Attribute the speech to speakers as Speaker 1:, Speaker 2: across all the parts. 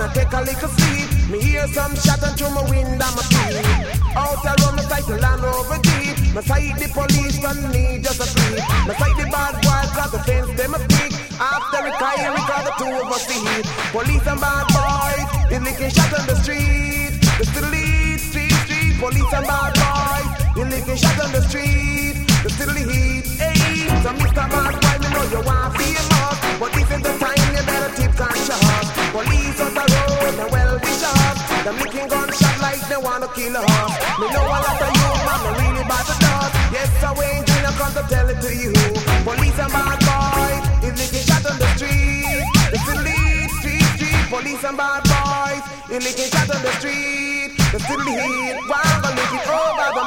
Speaker 1: I take a little sleep. Me hear some shot and through my window my feet. Out around my sight the land over deep. My sight the police and me just a sleep. My sight the bad boys got the fence them a speak. After I record the two of us see. Police and bad boys, they licking shot on the street. The street, street, street. Police and bad boys, they licking shot on the street. The the heat, hey. So Mr. Bad Boy, me know you want famous, but this they wanna kill us. Me know a lot of you, man, they really bad to dust. Yes, I ain't gonna come to tell it to you. Police and bad boys, is licking shot on the street. The street, street, street. Police and bad boys, is licking shot on the street. Still the heat, why gonna lick over the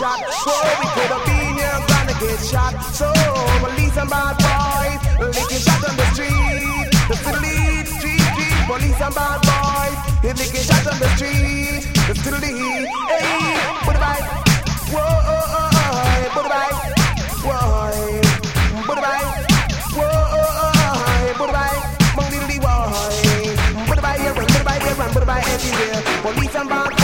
Speaker 1: shot. Whoa, it could have been your granny get shot. So police and bad boys licking shot on the street. The the street, street. Police and bad boys they licking shot on the street. The the hey. Put it back. Whoa, oh, oh, oh. Put. Whoa, put it back. Whoa, oh, oh. Put it back. Bang diddly here, here, back everywhere. Police and bad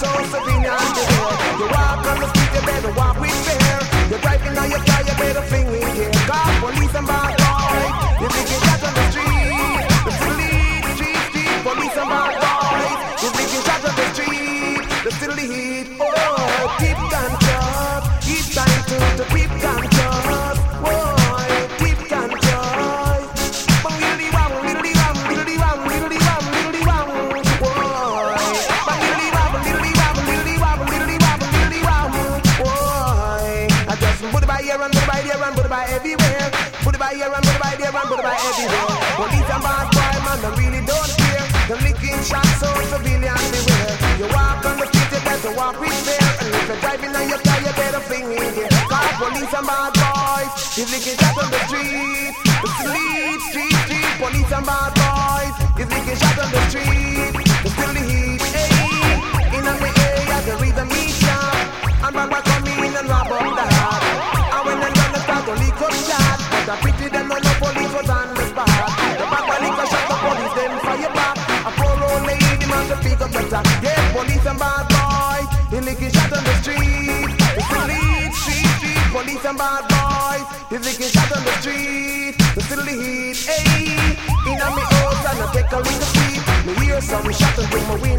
Speaker 1: so civilian everywhere. You walk on the street, you better walk with fear. You're driving your car, you better fling with care. Call police and bad boy. You're making shots on the street. The street, street, street. Police and bad boys. You're making shots on the street. The still the heat. Oh, deep control. Put it by there everywhere. Police and bad boy, man, they really don't care. The licking shots so civilian beware. You walk on the street, you better walk with fear. And if you're driving on your car, you better fling in gear. Call police and bad boys, you licking shots on the street. The street, street, street. Police and bad boys, you licking shots on the street. And bad boys, he licking shot on the street. The still the heat, hey. In a me house and I take a little sleep. Me hear some shot and through my window